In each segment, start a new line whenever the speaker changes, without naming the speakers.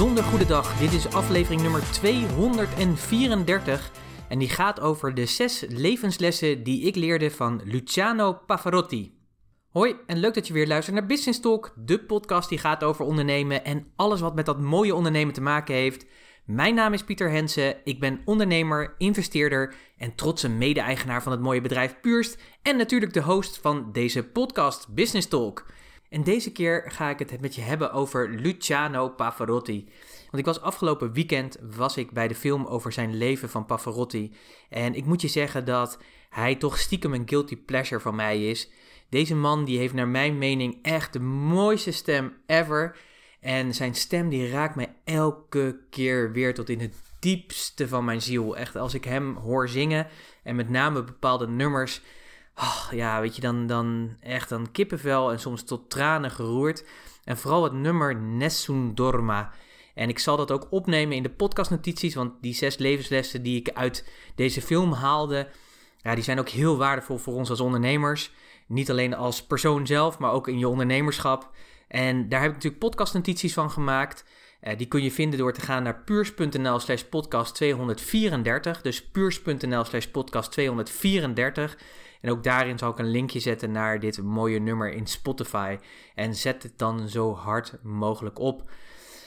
bijzonder goede dag. Dit is aflevering nummer 234 en die gaat over de zes levenslessen die ik leerde van Luciano Pavarotti. Hoi en leuk dat je weer luistert naar Business Talk, de podcast die gaat over ondernemen en alles wat met dat mooie ondernemen te maken heeft. Mijn naam is Pieter Hensen, ik ben ondernemer, investeerder en trotse mede-eigenaar van het mooie bedrijf Purst en natuurlijk de host van deze podcast Business Talk. En deze keer ga ik het met je hebben over Luciano Pavarotti. Want ik was afgelopen weekend was ik bij de film over zijn leven van Pavarotti. En ik moet je zeggen dat hij toch stiekem een guilty pleasure van mij is. Deze man die heeft naar mijn mening echt de mooiste stem ever. En zijn stem die raakt mij elke keer weer tot in het diepste van mijn ziel. Echt als ik hem hoor zingen en met name bepaalde nummers oh, ja, weet je, dan, dan echt dan kippenvel en soms tot tranen geroerd. En vooral het nummer Nessun Dorma. En ik zal dat ook opnemen in de podcastnotities, want die zes levenslessen die ik uit deze film haalde, ja, die zijn ook heel waardevol voor ons als ondernemers. Niet alleen als persoon zelf, maar ook in je ondernemerschap. En daar heb ik natuurlijk podcastnotities van gemaakt. Uh, die kun je vinden door te gaan naar puurs.nl slash podcast 234. Dus puurs.nl slash podcast 234. En ook daarin zal ik een linkje zetten naar dit mooie nummer in Spotify. En zet het dan zo hard mogelijk op.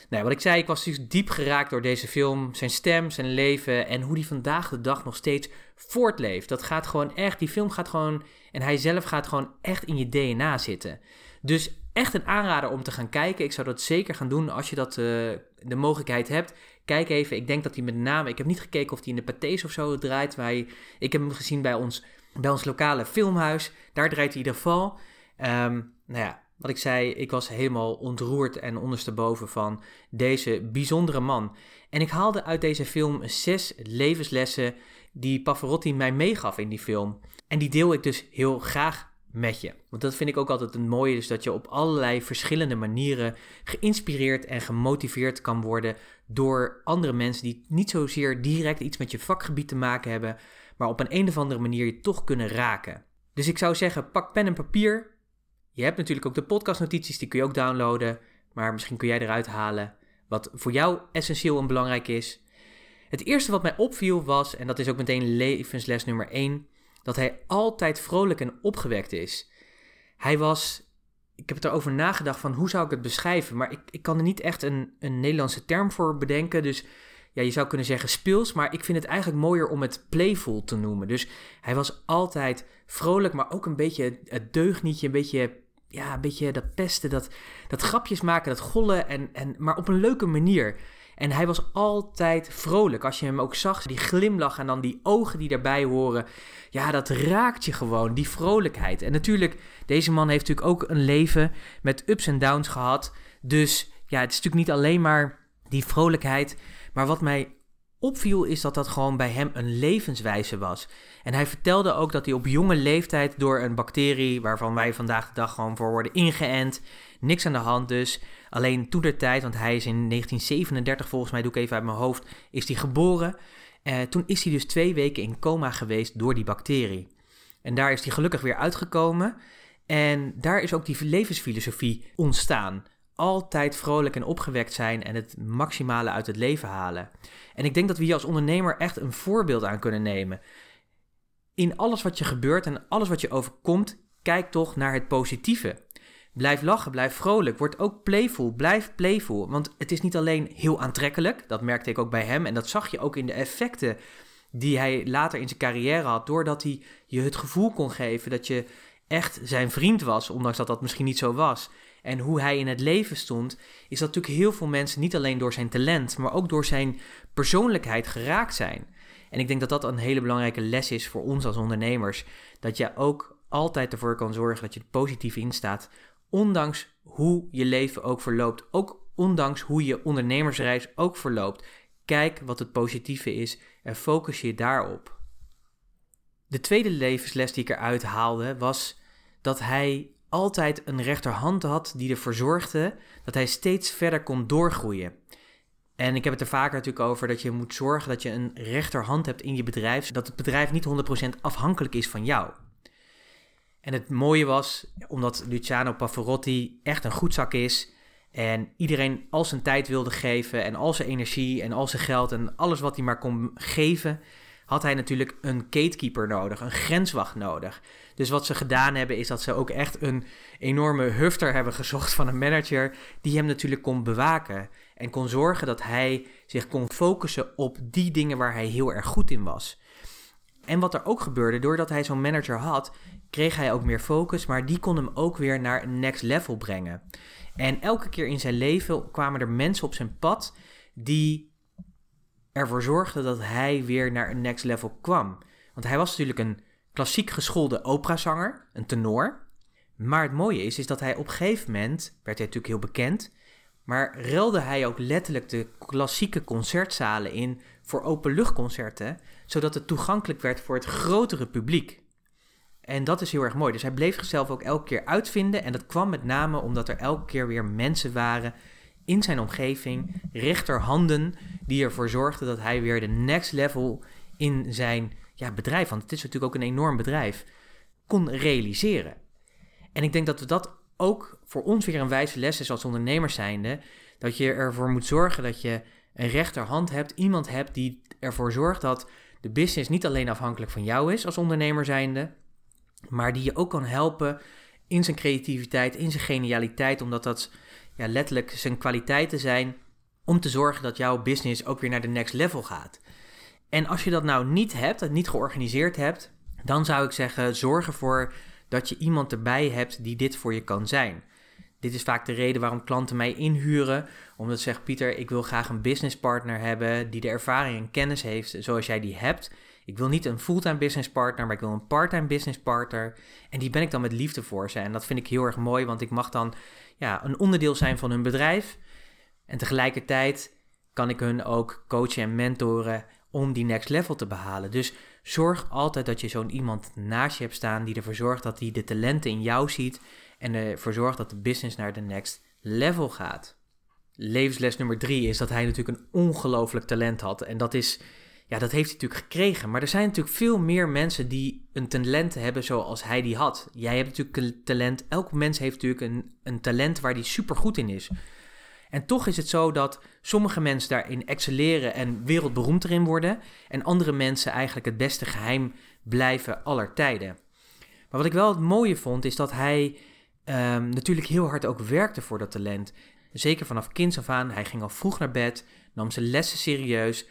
Nou, wat ik zei, ik was dus diep geraakt door deze film. Zijn stem, zijn leven en hoe hij vandaag de dag nog steeds voortleeft. Dat gaat gewoon echt, die film gaat gewoon, en hij zelf gaat gewoon echt in je DNA zitten. Dus echt een aanrader om te gaan kijken. Ik zou dat zeker gaan doen als je dat, uh, de mogelijkheid hebt. Kijk even, ik denk dat hij met name, ik heb niet gekeken of hij in de Pathés of zo draait. Maar ik heb hem gezien bij ons bij ons lokale filmhuis. Daar draait hij ieder geval. Um, nou ja, wat ik zei, ik was helemaal ontroerd en ondersteboven van deze bijzondere man. En ik haalde uit deze film zes levenslessen die Pavarotti mij meegaf in die film. En die deel ik dus heel graag met je. Want dat vind ik ook altijd het mooie, dus dat je op allerlei verschillende manieren geïnspireerd en gemotiveerd kan worden door andere mensen die niet zozeer direct iets met je vakgebied te maken hebben, maar op een, een of andere manier je toch kunnen raken. Dus ik zou zeggen, pak pen en papier. Je hebt natuurlijk ook de podcastnotities, die kun je ook downloaden. Maar misschien kun jij eruit halen wat voor jou essentieel en belangrijk is. Het eerste wat mij opviel was, en dat is ook meteen levensles nummer 1, dat hij altijd vrolijk en opgewekt is. Hij was, ik heb erover nagedacht van hoe zou ik het beschrijven, maar ik, ik kan er niet echt een, een Nederlandse term voor bedenken. Dus ja, je zou kunnen zeggen speels, maar ik vind het eigenlijk mooier om het playful te noemen. Dus hij was altijd vrolijk, maar ook een beetje het deugnietje, een beetje, ja, een beetje dat pesten, dat, dat grapjes maken, dat gollen, en, en, maar op een leuke manier. En hij was altijd vrolijk. Als je hem ook zag, die glimlach en dan die ogen die daarbij horen. Ja, dat raakt je gewoon, die vrolijkheid. En natuurlijk, deze man heeft natuurlijk ook een leven met ups en downs gehad. Dus ja, het is natuurlijk niet alleen maar die vrolijkheid. Maar wat mij opviel is dat dat gewoon bij hem een levenswijze was. En hij vertelde ook dat hij op jonge leeftijd door een bacterie, waarvan wij vandaag de dag gewoon voor worden ingeënt, niks aan de hand dus. Alleen toen de tijd, want hij is in 1937 volgens mij, doe ik even uit mijn hoofd, is hij geboren. Eh, toen is hij dus twee weken in coma geweest door die bacterie. En daar is hij gelukkig weer uitgekomen. En daar is ook die levensfilosofie ontstaan altijd vrolijk en opgewekt zijn en het maximale uit het leven halen. En ik denk dat we hier als ondernemer echt een voorbeeld aan kunnen nemen. In alles wat je gebeurt en alles wat je overkomt, kijk toch naar het positieve. Blijf lachen, blijf vrolijk, word ook playful, blijf playful. Want het is niet alleen heel aantrekkelijk, dat merkte ik ook bij hem en dat zag je ook in de effecten die hij later in zijn carrière had, doordat hij je het gevoel kon geven dat je echt zijn vriend was, ondanks dat dat misschien niet zo was en hoe hij in het leven stond, is dat natuurlijk heel veel mensen niet alleen door zijn talent, maar ook door zijn persoonlijkheid geraakt zijn. En ik denk dat dat een hele belangrijke les is voor ons als ondernemers. Dat je ook altijd ervoor kan zorgen dat je positief in staat, ondanks hoe je leven ook verloopt. Ook ondanks hoe je ondernemersreis ook verloopt. Kijk wat het positieve is en focus je daarop. De tweede levensles die ik eruit haalde was dat hij altijd een rechterhand had die ervoor zorgde dat hij steeds verder kon doorgroeien. En ik heb het er vaker natuurlijk over dat je moet zorgen dat je een rechterhand hebt in je bedrijf, zodat het bedrijf niet 100% afhankelijk is van jou. En het mooie was, omdat Luciano Pavarotti echt een goedzak is, En iedereen al zijn tijd wilde geven en al zijn energie en al zijn geld en alles wat hij maar kon geven, had hij natuurlijk een gatekeeper nodig, een grenswacht nodig. Dus wat ze gedaan hebben is dat ze ook echt een enorme hufter hebben gezocht van een manager die hem natuurlijk kon bewaken en kon zorgen dat hij zich kon focussen op die dingen waar hij heel erg goed in was. En wat er ook gebeurde, doordat hij zo'n manager had, kreeg hij ook meer focus, maar die kon hem ook weer naar een next level brengen. En elke keer in zijn leven kwamen er mensen op zijn pad die ervoor zorgden dat hij weer naar een next level kwam. Want hij was natuurlijk een klassiek geschoolde operazanger, een tenor. Maar het mooie is, is dat hij op een gegeven moment, werd hij natuurlijk heel bekend, maar ruilde hij ook letterlijk de klassieke concertzalen in voor openluchtconcerten, zodat het toegankelijk werd voor het grotere publiek. En dat is heel erg mooi. Dus hij bleef zichzelf ook elke keer uitvinden. En dat kwam met name omdat er elke keer weer mensen waren in zijn omgeving, rechterhanden, die ervoor zorgden dat hij weer de next level in zijn ja, bedrijf, want het is natuurlijk ook een enorm bedrijf, kon realiseren. En ik denk dat we dat ook voor ons weer een wijze les is als ondernemers zijnde, dat je ervoor moet zorgen dat je een rechterhand hebt, iemand hebt die ervoor zorgt dat de business niet alleen afhankelijk van jou is als ondernemer zijnde, maar die je ook kan helpen in zijn creativiteit, in zijn genialiteit, omdat dat ja, letterlijk zijn kwaliteiten zijn om te zorgen dat jouw business ook weer naar de next level gaat. En als je dat nou niet hebt, het niet georganiseerd hebt, dan zou ik zeggen: zorg ervoor dat je iemand erbij hebt die dit voor je kan zijn. Dit is vaak de reden waarom klanten mij inhuren. Omdat ze zeggen: Pieter, ik wil graag een businesspartner hebben die de ervaring en kennis heeft zoals jij die hebt. Ik wil niet een fulltime business partner, maar ik wil een parttime business partner. En die ben ik dan met liefde voor ze. En dat vind ik heel erg mooi, want ik mag dan ja, een onderdeel zijn van hun bedrijf. En tegelijkertijd kan ik hun ook coachen en mentoren om die next level te behalen. Dus zorg altijd dat je zo'n iemand naast je hebt staan die ervoor zorgt dat hij de talenten in jou ziet en ervoor zorgt dat de business naar de next level gaat. Levensles nummer drie is dat hij natuurlijk een ongelooflijk talent had. En dat is ja, dat heeft hij natuurlijk gekregen. Maar er zijn natuurlijk veel meer mensen die een talent hebben zoals hij die had. Jij hebt natuurlijk een talent. Elk mens heeft natuurlijk een, een talent waar die super goed in is. En toch is het zo dat sommige mensen daarin excelleren en wereldberoemd erin worden. En andere mensen eigenlijk het beste geheim blijven aller tijden. Maar wat ik wel het mooie vond, is dat hij um, natuurlijk heel hard ook werkte voor dat talent. Zeker vanaf kinds af aan. Hij ging al vroeg naar bed, nam zijn lessen serieus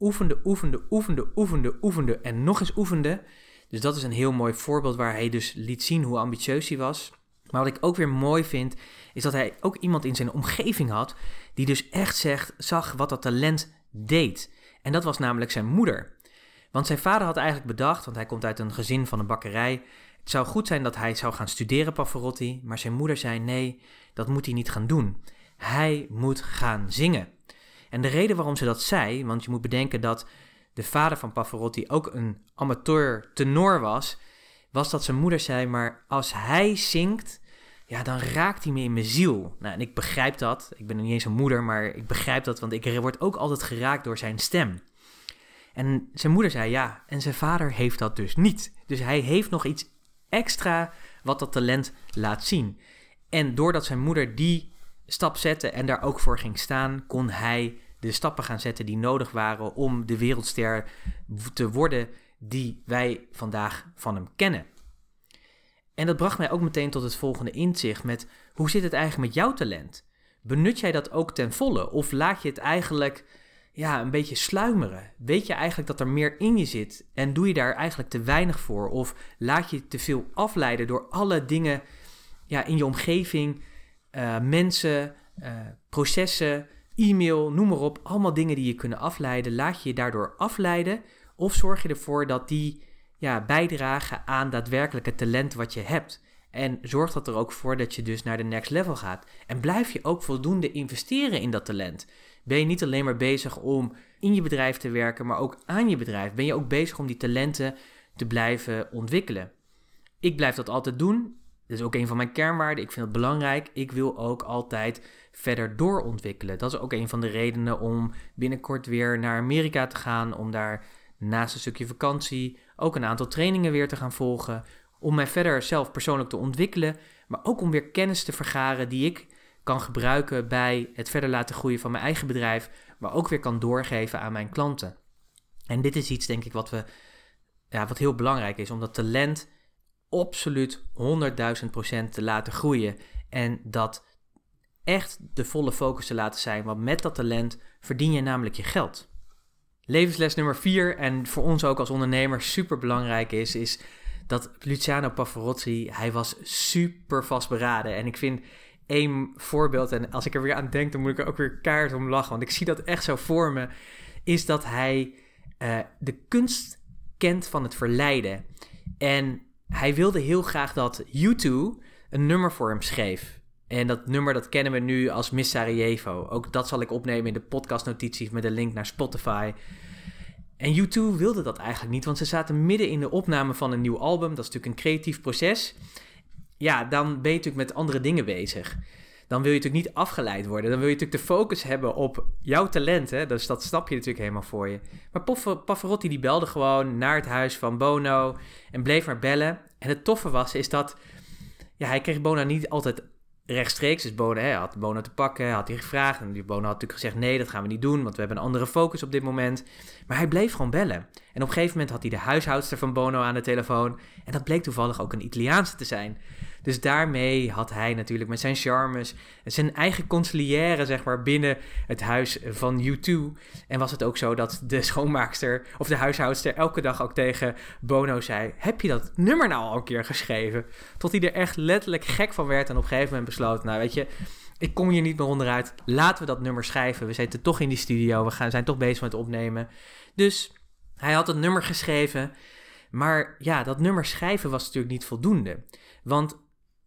oefende, oefende, oefende, oefende, oefende en nog eens oefende. Dus dat is een heel mooi voorbeeld waar hij dus liet zien hoe ambitieus hij was. Maar wat ik ook weer mooi vind, is dat hij ook iemand in zijn omgeving had die dus echt zegt, zag wat dat talent deed. En dat was namelijk zijn moeder. Want zijn vader had eigenlijk bedacht, want hij komt uit een gezin van een bakkerij. Het zou goed zijn dat hij zou gaan studeren Pavarotti, maar zijn moeder zei nee, dat moet hij niet gaan doen. Hij moet gaan zingen. En de reden waarom ze dat zei, want je moet bedenken dat de vader van Pavarotti ook een amateur tenor was, was dat zijn moeder zei, maar als hij zingt, ja, dan raakt hij me in mijn ziel. Nou, en ik begrijp dat. Ik ben niet eens een moeder, maar ik begrijp dat, want ik word ook altijd geraakt door zijn stem. En zijn moeder zei ja, en zijn vader heeft dat dus niet. Dus hij heeft nog iets extra wat dat talent laat zien. En doordat zijn moeder die stap zette en daar ook voor ging staan, kon hij de stappen gaan zetten die nodig waren om de wereldster te worden die wij vandaag van hem kennen. En dat bracht mij ook meteen tot het volgende inzicht met hoe zit het eigenlijk met jouw talent? Benut jij dat ook ten volle of laat je het eigenlijk ja, een beetje sluimeren? Weet je eigenlijk dat er meer in je zit en doe je daar eigenlijk te weinig voor? Of laat je te veel afleiden door alle dingen ja, in je omgeving uh, mensen, uh, processen, e-mail, noem maar op. Allemaal dingen die je kunnen afleiden. Laat je je daardoor afleiden of zorg je ervoor dat die ja, bijdragen aan daadwerkelijke talent wat je hebt. En zorg dat er ook voor dat je dus naar de next level gaat. En blijf je ook voldoende investeren in dat talent. Ben je niet alleen maar bezig om in je bedrijf te werken, maar ook aan je bedrijf. Ben je ook bezig om die talenten te blijven ontwikkelen. Ik blijf dat altijd doen. Dat is ook een van mijn kernwaarden. Ik vind het belangrijk. Ik wil ook altijd verder doorontwikkelen. Dat is ook een van de redenen om binnenkort weer naar Amerika te gaan. Om daar naast een stukje vakantie ook een aantal trainingen weer te gaan volgen. Om mij verder zelf persoonlijk te ontwikkelen. Maar ook om weer kennis te vergaren die ik kan gebruiken bij het verder laten groeien van mijn eigen bedrijf, maar ook weer kan doorgeven aan mijn klanten. En dit is iets, denk ik, wat, we, ja, wat heel belangrijk is, om dat talent absoluut 100.000% te laten groeien. En dat echt de volle focus te laten zijn, want met dat talent verdien je namelijk je geld. Levensles nummer 4, en voor ons ook als ondernemer super belangrijk is, is dat Luciano Pavarotti, hij was super vastberaden. En ik vind één voorbeeld, en als ik er weer aan denk, dan moet ik er ook weer kaart om lachen, want ik zie dat echt zo voor me, is dat hij uh, de kunst kent van het verleiden. En hij wilde heel graag dat U2 een nummer voor hem schreef. En dat nummer dat kennen we nu als Miss Sarajevo. Ook dat zal ik opnemen in de podcastnotities met een link naar Spotify. En U2 wilde dat eigenlijk niet, want ze zaten midden in de opname van een nieuw album. Dat is natuurlijk een creatief proces. Ja, dan ben je natuurlijk met andere dingen bezig. Dan wil je natuurlijk niet afgeleid worden. Dan wil je natuurlijk de focus hebben op jouw talent. Hè? Dus dat stap je natuurlijk helemaal voor je. Maar Pavarotti die belde gewoon naar het huis van Bono en bleef maar bellen. En het toffe was, is dat ja, hij kreeg Bono niet altijd rechtstreeks. Dus Bono hè, had Bono te pakken, had hij gevraagd. En Bono had natuurlijk gezegd, nee, dat gaan we niet doen, want we hebben een andere focus op dit moment. Maar hij bleef gewoon bellen. En op een gegeven moment had hij de huishoudster van Bono aan de telefoon. En dat bleek toevallig ook een Italiaanse te zijn. Dus daarmee had hij natuurlijk met zijn charmes zijn eigen conciliaire, zeg maar, binnen het huis van U2. En was het ook zo dat de schoonmaakster of de huishoudster elke dag ook tegen Bono zei: Heb je dat nummer nou al een keer geschreven? Tot hij er echt letterlijk gek van werd en op een gegeven moment besloot: Nou, weet je. Ik kom hier niet meer onderuit. Laten we dat nummer schrijven. We zitten toch in die studio. We gaan, zijn toch bezig met opnemen. Dus hij had het nummer geschreven. Maar ja, dat nummer schrijven was natuurlijk niet voldoende. Want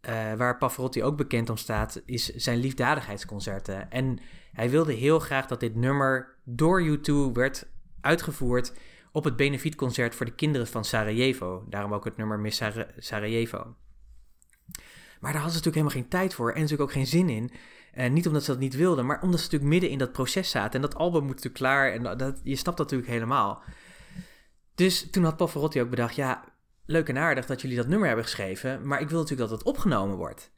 uh, waar Pavarotti ook bekend om staat, is zijn liefdadigheidsconcerten. En hij wilde heel graag dat dit nummer door U2 werd uitgevoerd op het benefietconcert voor de kinderen van Sarajevo. Daarom ook het nummer Miss Sarajevo. Maar daar hadden ze natuurlijk helemaal geen tijd voor en natuurlijk ook geen zin in. Eh, niet omdat ze dat niet wilden, maar omdat ze natuurlijk midden in dat proces zaten. En dat album moet natuurlijk klaar en dat, je snapt dat natuurlijk helemaal. Dus toen had Pavarotti ook bedacht, ja, leuk en aardig dat jullie dat nummer hebben geschreven, maar ik wil natuurlijk dat het opgenomen wordt.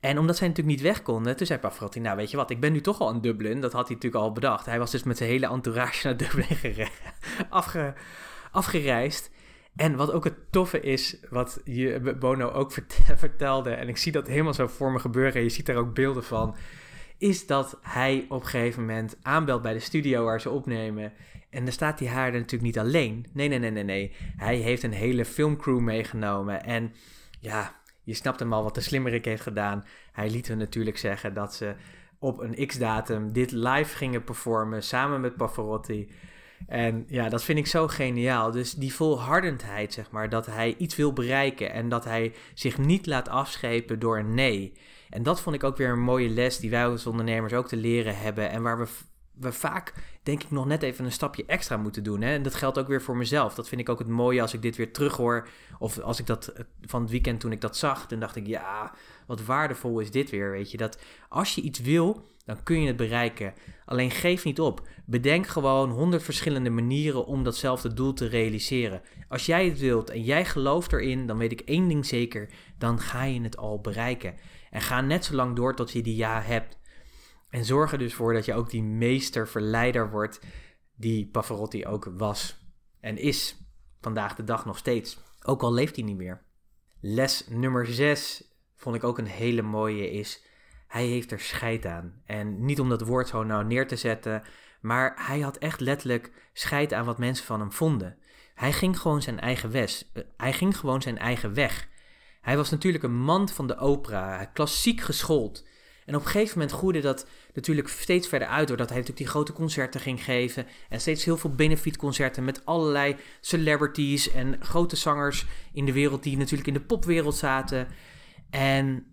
En omdat zij natuurlijk niet weg konden, toen zei Pavarotti, nou weet je wat, ik ben nu toch al in Dublin. Dat had hij natuurlijk al bedacht. Hij was dus met zijn hele entourage naar Dublin afge, afgereisd. En wat ook het toffe is, wat je Bono ook vertelde, en ik zie dat helemaal zo voor me gebeuren, en je ziet daar ook beelden van, is dat hij op een gegeven moment aanbelt bij de studio waar ze opnemen. En dan staat hij haar natuurlijk niet alleen. Nee, nee, nee, nee, nee. Hij heeft een hele filmcrew meegenomen. En ja, je snapt hem al wat de slimmerik heeft gedaan. Hij liet hun natuurlijk zeggen dat ze op een x-datum dit live gingen performen samen met Pavarotti. En ja, dat vind ik zo geniaal. Dus die volhardendheid, zeg maar, dat hij iets wil bereiken en dat hij zich niet laat afschepen door een nee. En dat vond ik ook weer een mooie les die wij als ondernemers ook te leren hebben en waar we we vaak, denk ik, nog net even een stapje extra moeten doen. Hè? En dat geldt ook weer voor mezelf. Dat vind ik ook het mooie als ik dit weer terughoor. Of als ik dat eh, van het weekend toen ik dat zag, dan dacht ik, ja, wat waardevol is dit weer. Weet je, dat als je iets wil, dan kun je het bereiken. Alleen geef niet op. Bedenk gewoon honderd verschillende manieren om datzelfde doel te realiseren. Als jij het wilt en jij gelooft erin, dan weet ik één ding zeker: dan ga je het al bereiken. En ga net zo lang door tot je die ja hebt. En zorg er dus voor dat je ook die meesterverleider wordt die Pavarotti ook was en is vandaag de dag nog steeds. Ook al leeft hij niet meer. Les nummer 6 vond ik ook een hele mooie is. Hij heeft er scheid aan. En niet om dat woord zo nou neer te zetten, maar hij had echt letterlijk scheid aan wat mensen van hem vonden. Hij ging gewoon zijn eigen weg. Eh, hij ging gewoon zijn eigen weg. Hij was natuurlijk een man van de opera, klassiek geschoold. En op een gegeven moment groeide dat natuurlijk steeds verder uit, doordat hij natuurlijk die grote concerten ging geven. En steeds heel veel benefietconcerten met allerlei celebrities en grote zangers in de wereld die natuurlijk in de popwereld zaten. En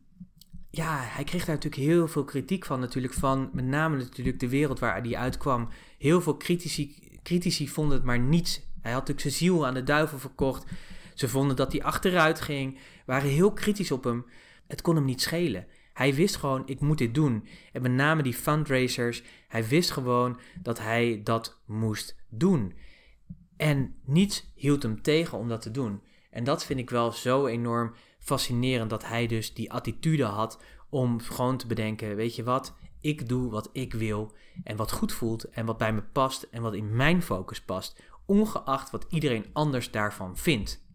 ja, hij kreeg daar natuurlijk heel veel kritiek van, natuurlijk van met name natuurlijk de wereld waar hij uitkwam. Heel veel critici, critici vonden het maar niets. Hij had natuurlijk zijn ziel aan de duivel verkocht. Ze vonden dat hij achteruit ging, waren heel kritisch op hem. Het kon hem niet schelen. Hij wist gewoon, ik moet dit doen. En met name die fundraisers, hij wist gewoon dat hij dat moest doen. En niets hield hem tegen om dat te doen. En dat vind ik wel zo enorm fascinerend dat hij dus die attitude had om gewoon te bedenken: weet je wat, ik doe wat ik wil en wat goed voelt en wat bij me past en wat in mijn focus past, ongeacht wat iedereen anders daarvan vindt.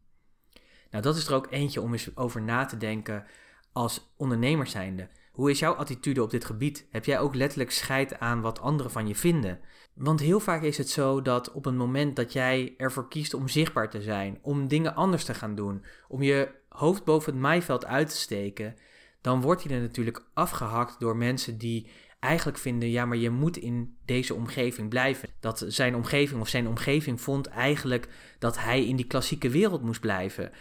Nou, dat is er ook eentje om eens over na te denken als ondernemer zijnde. Hoe is jouw attitude op dit gebied? Heb jij ook letterlijk scheid aan wat anderen van je vinden? Want heel vaak is het zo dat op het moment dat jij ervoor kiest om zichtbaar te zijn, om dingen anders te gaan doen, om je hoofd boven het maaiveld uit te steken, dan wordt hij er natuurlijk afgehakt door mensen die eigenlijk vinden, ja, maar je moet in deze omgeving blijven. Dat zijn omgeving of zijn omgeving vond eigenlijk dat hij in die klassieke wereld moest blijven.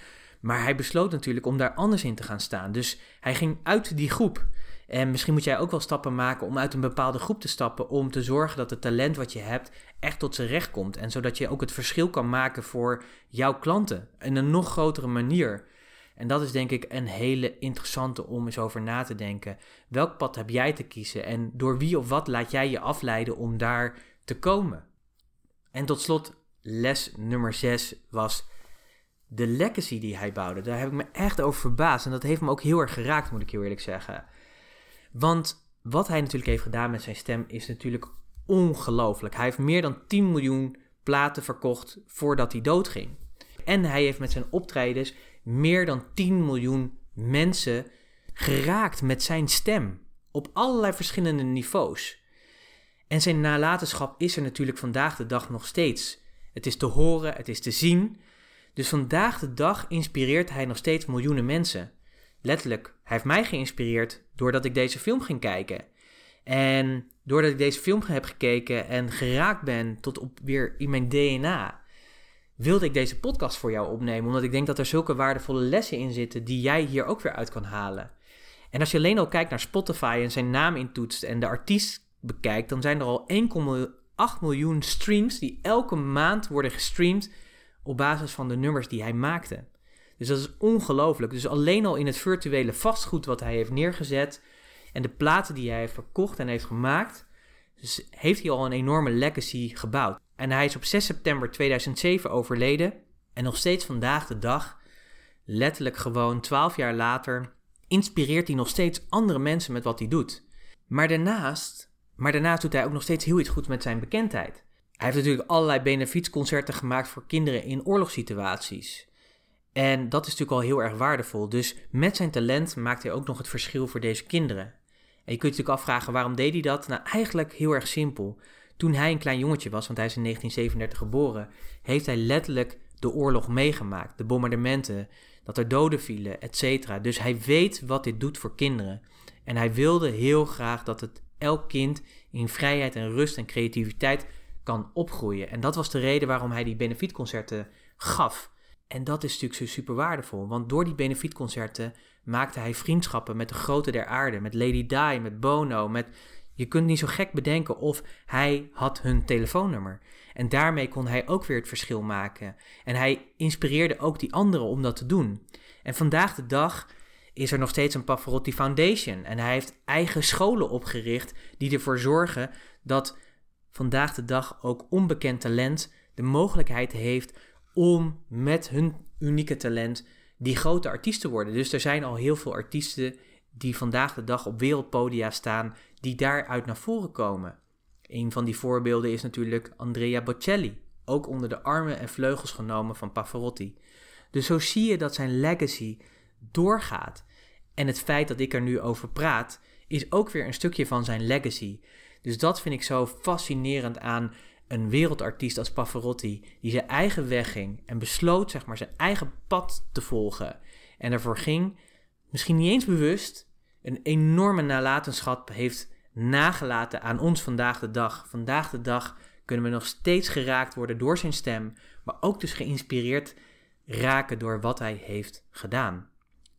Maar hij besloot natuurlijk om daar anders in te gaan staan. Dus hij ging uit die groep. En misschien moet jij ook wel stappen maken om uit een bepaalde groep te stappen. Om te zorgen dat het talent wat je hebt echt tot zijn recht komt. En zodat je ook het verschil kan maken voor jouw klanten. In een nog grotere manier. En dat is denk ik een hele interessante om eens over na te denken. Welk pad heb jij te kiezen en door wie of wat laat jij je afleiden om daar te komen? En tot slot, les nummer 6 was de legacy die hij bouwde. Daar heb ik me echt over verbaasd en dat heeft me ook heel erg geraakt, moet ik heel eerlijk zeggen. Want wat hij natuurlijk heeft gedaan met zijn stem is natuurlijk ongelooflijk. Hij heeft meer dan 10 miljoen platen verkocht voordat hij doodging. En hij heeft met zijn optredens meer dan 10 miljoen mensen geraakt met zijn stem. Op allerlei verschillende niveaus. En zijn nalatenschap is er natuurlijk vandaag de dag nog steeds. Het is te horen, het is te zien. Dus vandaag de dag inspireert hij nog steeds miljoenen mensen. Letterlijk, hij heeft mij geïnspireerd doordat ik deze film ging kijken. En doordat ik deze film heb gekeken en geraakt ben tot op weer in mijn DNA, wilde ik deze podcast voor jou opnemen. Omdat ik denk dat er zulke waardevolle lessen in zitten die jij hier ook weer uit kan halen. En als je alleen al kijkt naar Spotify en zijn naam intoetst en de artiest bekijkt, dan zijn er al 1,8 miljoen streams die elke maand worden gestreamd op basis van de nummers die hij maakte. Dus dat is ongelooflijk. Dus alleen al in het virtuele vastgoed wat hij heeft neergezet en de platen die hij heeft verkocht en heeft gemaakt, dus heeft hij al een enorme legacy gebouwd. En hij is op 6 september 2007 overleden. En nog steeds vandaag de dag, letterlijk gewoon 12 jaar later, inspireert hij nog steeds andere mensen met wat hij doet. Maar daarnaast, maar daarnaast doet hij ook nog steeds heel iets goed met zijn bekendheid. Hij heeft natuurlijk allerlei benefietsconcerten gemaakt voor kinderen in oorlogssituaties. En dat is natuurlijk al heel erg waardevol. Dus met zijn talent maakt hij ook nog het verschil voor deze kinderen. En je kunt je natuurlijk afvragen waarom deed hij dat? Nou, eigenlijk heel erg simpel. Toen hij een klein jongetje was, want hij is in 1937 geboren, heeft hij letterlijk de oorlog meegemaakt. De bombardementen, dat er doden vielen, etc. Dus hij weet wat dit doet voor kinderen. En hij wilde heel graag dat het elk kind in vrijheid en rust en creativiteit kan opgroeien. En dat was de reden waarom hij die benefietconcerten gaf. En dat is natuurlijk super waardevol, want door die benefietconcerten maakte hij vriendschappen met de grote der aarde, met Lady Di, met Bono, met je kunt niet zo gek bedenken of hij had hun telefoonnummer. En daarmee kon hij ook weer het verschil maken. En hij inspireerde ook die anderen om dat te doen. En vandaag de dag is er nog steeds een Pavarotti Foundation. En hij heeft eigen scholen opgericht die ervoor zorgen dat vandaag de dag ook onbekend talent de mogelijkheid heeft om met hun unieke talent die grote artiest te worden. Dus er zijn al heel veel artiesten die vandaag de dag op wereldpodia staan, die daaruit naar voren komen. Een van die voorbeelden is natuurlijk Andrea Bocelli, ook onder de armen en vleugels genomen van Pavarotti. Dus zo zie je dat zijn legacy doorgaat. En het feit dat ik er nu over praat, is ook weer een stukje van zijn legacy. Dus dat vind ik zo fascinerend aan een wereldartiest als Pavarotti, die zijn eigen weg ging en besloot zeg maar zijn eigen pad te volgen. En ervoor ging, misschien niet eens bewust, een enorme nalatenschap heeft nagelaten aan ons vandaag de dag. Vandaag de dag kunnen we nog steeds geraakt worden door zijn stem, maar ook dus geïnspireerd raken door wat hij heeft gedaan.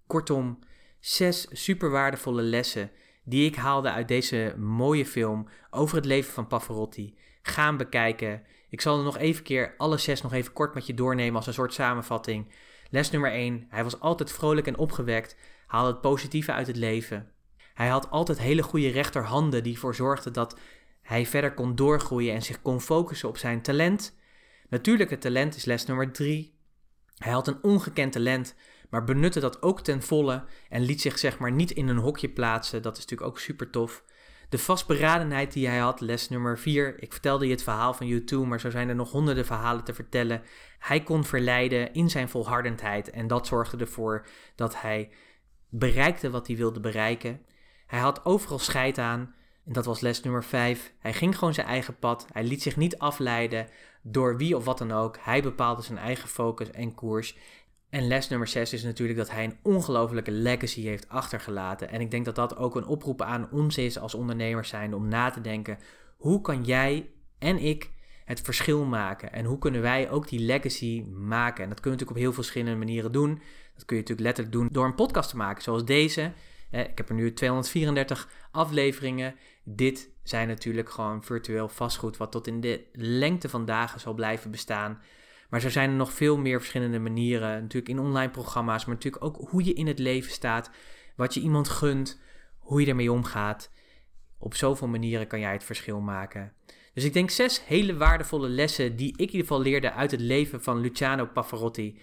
Kortom, zes super waardevolle lessen die ik haalde uit deze mooie film over het leven van Pavarotti. Gaan bekijken. Ik zal er nog even keer alle zes nog even kort met je doornemen als een soort samenvatting. Les nummer 1. Hij was altijd vrolijk en opgewekt, haalde het positieve uit het leven. Hij had altijd hele goede rechterhanden die ervoor zorgden dat hij verder kon doorgroeien en zich kon focussen op zijn talent. Natuurlijk, het talent is les nummer 3. Hij had een ongekend talent, maar benutte dat ook ten volle en liet zich zeg maar niet in een hokje plaatsen. Dat is natuurlijk ook super tof. De vastberadenheid die hij had, les nummer 4. Ik vertelde je het verhaal van U2, maar zo zijn er nog honderden verhalen te vertellen. Hij kon verleiden in zijn volhardendheid en dat zorgde ervoor dat hij bereikte wat hij wilde bereiken. Hij had overal scheid aan. En dat was les nummer 5. Hij ging gewoon zijn eigen pad. Hij liet zich niet afleiden door wie of wat dan ook. Hij bepaalde zijn eigen focus en koers. En les nummer 6 is natuurlijk dat hij een ongelofelijke legacy heeft achtergelaten. En ik denk dat dat ook een oproep aan ons is als ondernemers zijn om na te denken: hoe kan jij en ik het verschil maken? En hoe kunnen wij ook die legacy maken? En dat kun je natuurlijk op heel veel verschillende manieren doen. Dat kun je natuurlijk letterlijk doen door een podcast te maken, zoals deze. Ik heb er nu 234 afleveringen. Dit zijn natuurlijk gewoon virtueel vastgoed, wat tot in de lengte van dagen zal blijven bestaan. Maar zo zijn er nog veel meer verschillende manieren. Natuurlijk in online programma's, maar natuurlijk ook hoe je in het leven staat. Wat je iemand gunt, hoe je ermee omgaat. Op zoveel manieren kan jij het verschil maken. Dus ik denk zes hele waardevolle lessen die ik in ieder geval leerde uit het leven van Luciano Pavarotti.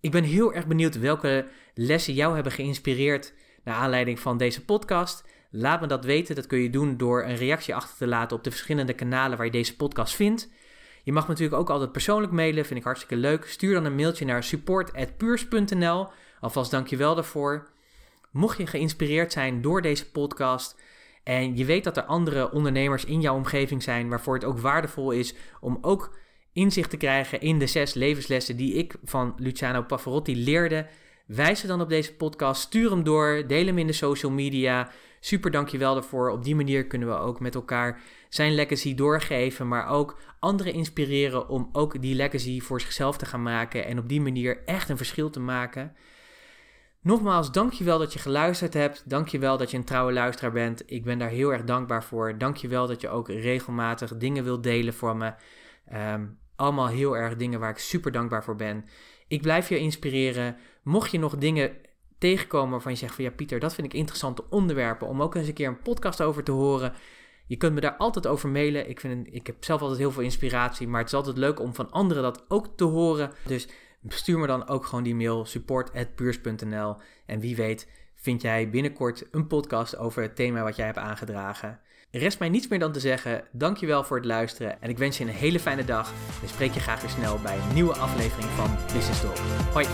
Ik ben heel erg benieuwd welke lessen jou hebben geïnspireerd naar aanleiding van deze podcast. Laat me dat weten. Dat kun je doen door een reactie achter te laten op de verschillende kanalen waar je deze podcast vindt. Je mag natuurlijk ook altijd persoonlijk mailen, vind ik hartstikke leuk. Stuur dan een mailtje naar support.puurs.nl. Alvast dankjewel daarvoor. Mocht je geïnspireerd zijn door deze podcast en je weet dat er andere ondernemers in jouw omgeving zijn waarvoor het ook waardevol is om ook inzicht te krijgen in de zes levenslessen die ik van Luciano Pavarotti leerde, wijs ze dan op deze podcast, stuur hem door, deel hem in de social media. Super dankjewel daarvoor. Op die manier kunnen we ook met elkaar zijn legacy doorgeven, maar ook anderen inspireren om ook die legacy voor zichzelf te gaan maken en op die manier echt een verschil te maken. Nogmaals, dankjewel dat je geluisterd hebt. Dankjewel dat je een trouwe luisteraar bent. Ik ben daar heel erg dankbaar voor. Dankjewel dat je ook regelmatig dingen wilt delen voor me. Ehm, allemaal heel erg dingen waar ik super dankbaar voor ben. Ik blijf je inspireren. Mocht je nog dingen tegenkomen waarvan je zegt van ja Pieter, dat vind ik interessante onderwerpen om ook eens een keer een podcast over te horen. Je kunt me daar altijd over mailen. Ik, vind, ik heb zelf altijd heel veel inspiratie, maar het is altijd leuk om van anderen dat ook te horen. Dus stuur me dan ook gewoon die mail support@puurs.nl en wie weet vind jij binnenkort een podcast over het thema wat jij hebt aangedragen. Rest mij niets meer dan te zeggen, dankjewel voor het luisteren en ik wens je een hele fijne dag. En spreek je graag weer snel bij een nieuwe aflevering van Business Talk. Hoi!